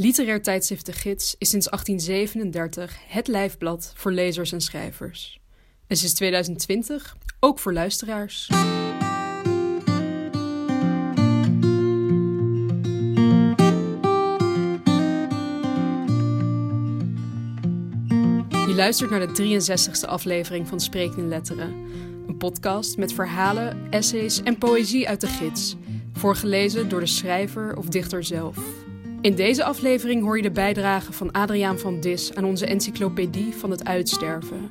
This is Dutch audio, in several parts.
Literair tijdschrift De Gids is sinds 1837 het lijfblad voor lezers en schrijvers. En sinds 2020 ook voor luisteraars. Je luistert naar de 63ste aflevering van Sprekende Letteren. Een podcast met verhalen, essays en poëzie uit de gids. Voorgelezen door de schrijver of dichter zelf. In deze aflevering hoor je de bijdrage van Adriaan van Dis aan onze encyclopedie van het uitsterven,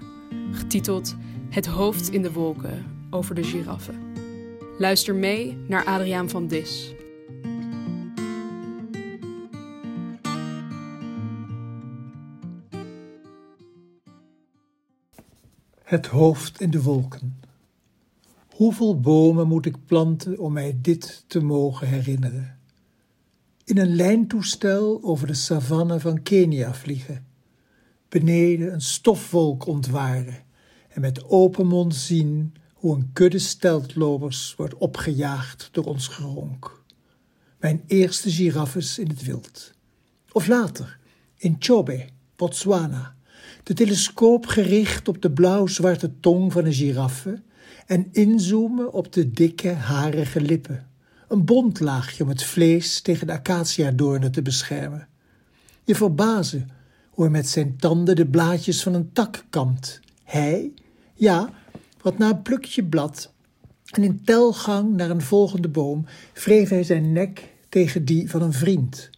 getiteld Het hoofd in de wolken over de giraffe. Luister mee naar Adriaan van Dis. Het hoofd in de wolken. Hoeveel bomen moet ik planten om mij dit te mogen herinneren? In een lijntoestel over de savanne van Kenia vliegen, beneden een stofwolk ontwaren en met open mond zien hoe een kudde steltlopers wordt opgejaagd door ons geronk. Mijn eerste giraffes in het wild. Of later, in Chobe, Botswana, de telescoop gericht op de blauw-zwarte tong van een giraffe en inzoomen op de dikke, harige lippen een bondlaagje om het vlees tegen de acaciadoornen te beschermen. Je verbazen hoe hij met zijn tanden de blaadjes van een tak kampt. Hij, ja, wat na een plukje blad en in telgang naar een volgende boom wreef hij zijn nek tegen die van een vriend.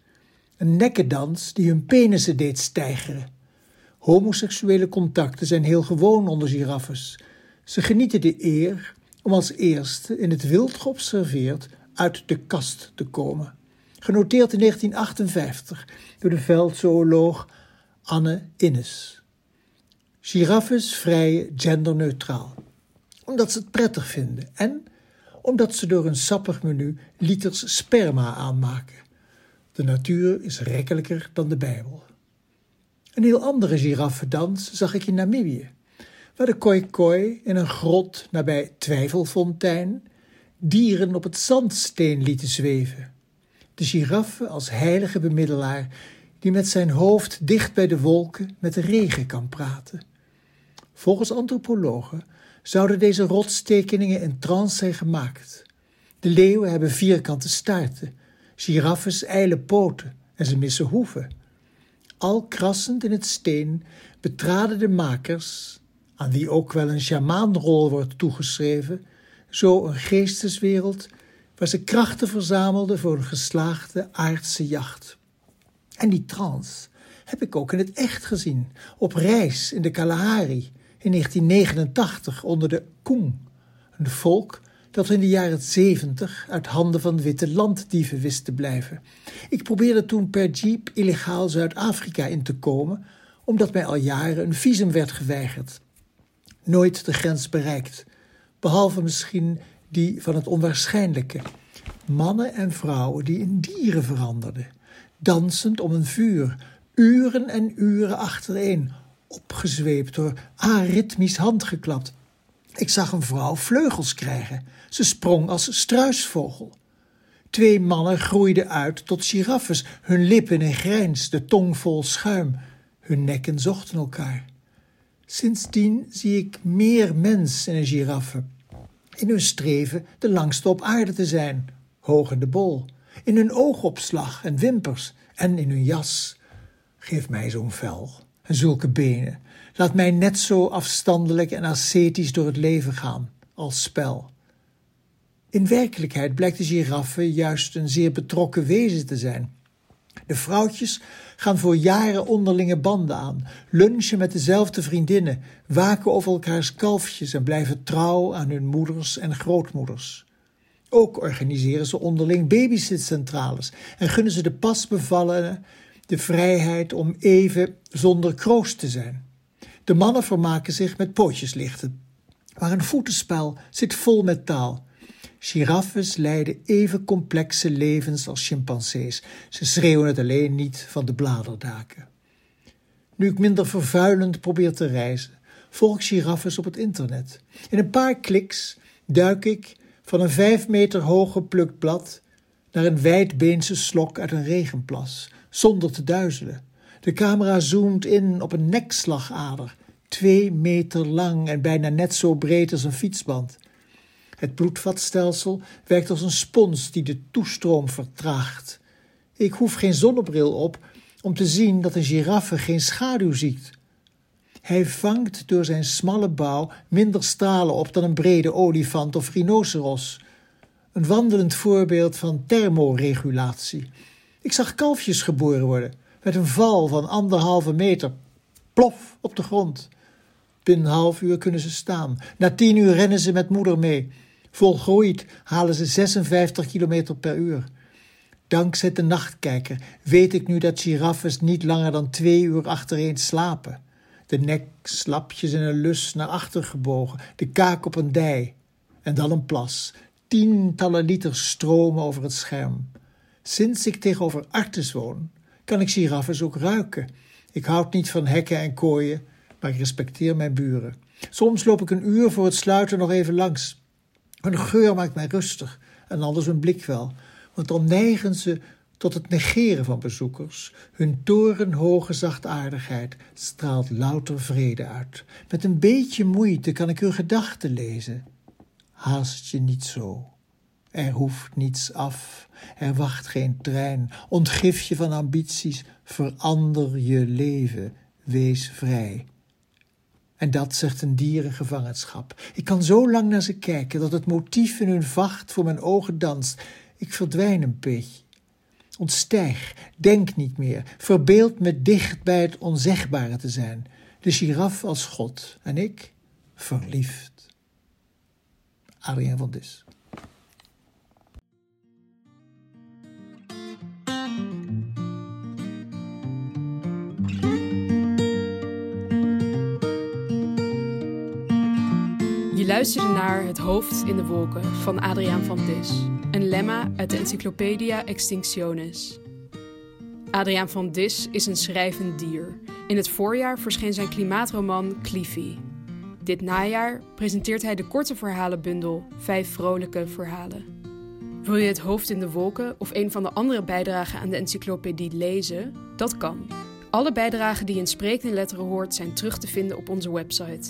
Een nekkendans die hun penissen deed stijgeren. Homoseksuele contacten zijn heel gewoon onder giraffes. Ze genieten de eer om als eerste in het wild geobserveerd uit de kast te komen. Genoteerd in 1958 door de veldzooloog Anne Innes. Giraffes vrij genderneutraal. Omdat ze het prettig vinden en omdat ze door een sappig menu liters sperma aanmaken. De natuur is rekkelijker dan de Bijbel. Een heel andere giraffendans zag ik in Namibië, waar de koi-koi in een grot nabij Twijfelfontein dieren op het zandsteen lieten zweven. De giraffe als heilige bemiddelaar die met zijn hoofd dicht bij de wolken met de regen kan praten. Volgens antropologen zouden deze rotstekeningen in trance zijn gemaakt. De leeuwen hebben vierkante staarten, giraffes ijle poten en ze missen hoeven. Al krassend in het steen betraden de makers, aan wie ook wel een sjamaanrol wordt toegeschreven, zo een geesteswereld waar ze krachten verzamelden voor een geslaagde aardse jacht. En die trance heb ik ook in het echt gezien, op reis in de Kalahari in 1989 onder de Koeng, een volk dat in de jaren 70 uit handen van witte landdieven wist te blijven. Ik probeerde toen per jeep illegaal Zuid-Afrika in te komen, omdat mij al jaren een visum werd geweigerd. Nooit de grens bereikt, behalve misschien die van het onwaarschijnlijke. Mannen en vrouwen die in dieren veranderden, dansend om een vuur, uren en uren achtereen, opgezweept door aritmisch handgeklapt. Ik zag een vrouw vleugels krijgen. Ze sprong als struisvogel. Twee mannen groeiden uit tot giraffes, hun lippen in grijns, de tong vol schuim. Hun nekken zochten elkaar. Sindsdien zie ik meer mens in een giraffe. In hun streven de langste op aarde te zijn, hoog in de bol. In hun oogopslag en wimpers en in hun jas. Geef mij zo'n vel en zulke benen. Laat mij net zo afstandelijk en ascetisch door het leven gaan, als spel. In werkelijkheid blijkt de giraffe juist een zeer betrokken wezen te zijn. De vrouwtjes gaan voor jaren onderlinge banden aan, lunchen met dezelfde vriendinnen, waken over elkaars kalfjes en blijven trouw aan hun moeders en grootmoeders. Ook organiseren ze onderling babysitcentrales en gunnen ze de pasbevallenen de vrijheid om even zonder kroost te zijn. De mannen vermaken zich met pootjeslichten, maar een voetenspel zit vol met taal. Giraffes leiden even complexe levens als chimpansees. Ze schreeuwen het alleen niet van de bladerdaken. Nu ik minder vervuilend probeer te reizen, volg ik giraffes op het internet. In een paar kliks duik ik van een vijf meter hoog geplukt blad naar een wijdbeense slok uit een regenplas, zonder te duizelen. De camera zoomt in op een nekslagader, twee meter lang en bijna net zo breed als een fietsband. Het bloedvatstelsel werkt als een spons die de toestroom vertraagt. Ik hoef geen zonnebril op om te zien dat een giraffe geen schaduw ziet. Hij vangt door zijn smalle bouw minder stralen op dan een brede olifant of rhinoceros. Een wandelend voorbeeld van thermoregulatie. Ik zag kalfjes geboren worden met een val van anderhalve meter. Plof op de grond. Binnen een half uur kunnen ze staan. Na tien uur rennen ze met moeder mee. Volgroeid halen ze 56 km per uur. Dankzij de nachtkijker weet ik nu dat giraffes niet langer dan twee uur achtereen slapen. De nek slapjes in een lus naar achter gebogen, de kaak op een dij. En dan een plas. Tientallen liters stromen over het scherm. Sinds ik tegenover Artes woon, kan ik giraffes ook ruiken. Ik houd niet van hekken en kooien, maar ik respecteer mijn buren. Soms loop ik een uur voor het sluiten nog even langs. Hun geur maakt mij rustig en anders hun blik wel, want dan neigen ze tot het negeren van bezoekers. Hun torenhoge zachtaardigheid straalt louter vrede uit. Met een beetje moeite kan ik hun gedachten lezen. Haast je niet zo. Er hoeft niets af, er wacht geen trein. Ontgif je van ambities, verander je leven, wees vrij. En dat zegt een dierengevangenschap. Ik kan zo lang naar ze kijken dat het motief in hun vacht voor mijn ogen danst. Ik verdwijn een beetje. Ontstijg, denk niet meer, verbeeld me dicht bij het onzegbare te zijn. De giraf als God en ik verliefd. Adrien van Dis. Luisterde naar Het hoofd in de wolken van Adriaan van Dis. Een lemma uit de Encyclopedia Extinctionis. Adriaan van Dis is een schrijvend dier. In het voorjaar verscheen zijn klimaatroman Cliffy. Dit najaar presenteert hij de korte verhalenbundel Vijf vrolijke verhalen. Wil je het hoofd in de wolken of een van de andere bijdragen aan de encyclopedie lezen? Dat kan. Alle bijdragen die in sprekende letteren hoort zijn terug te vinden op onze website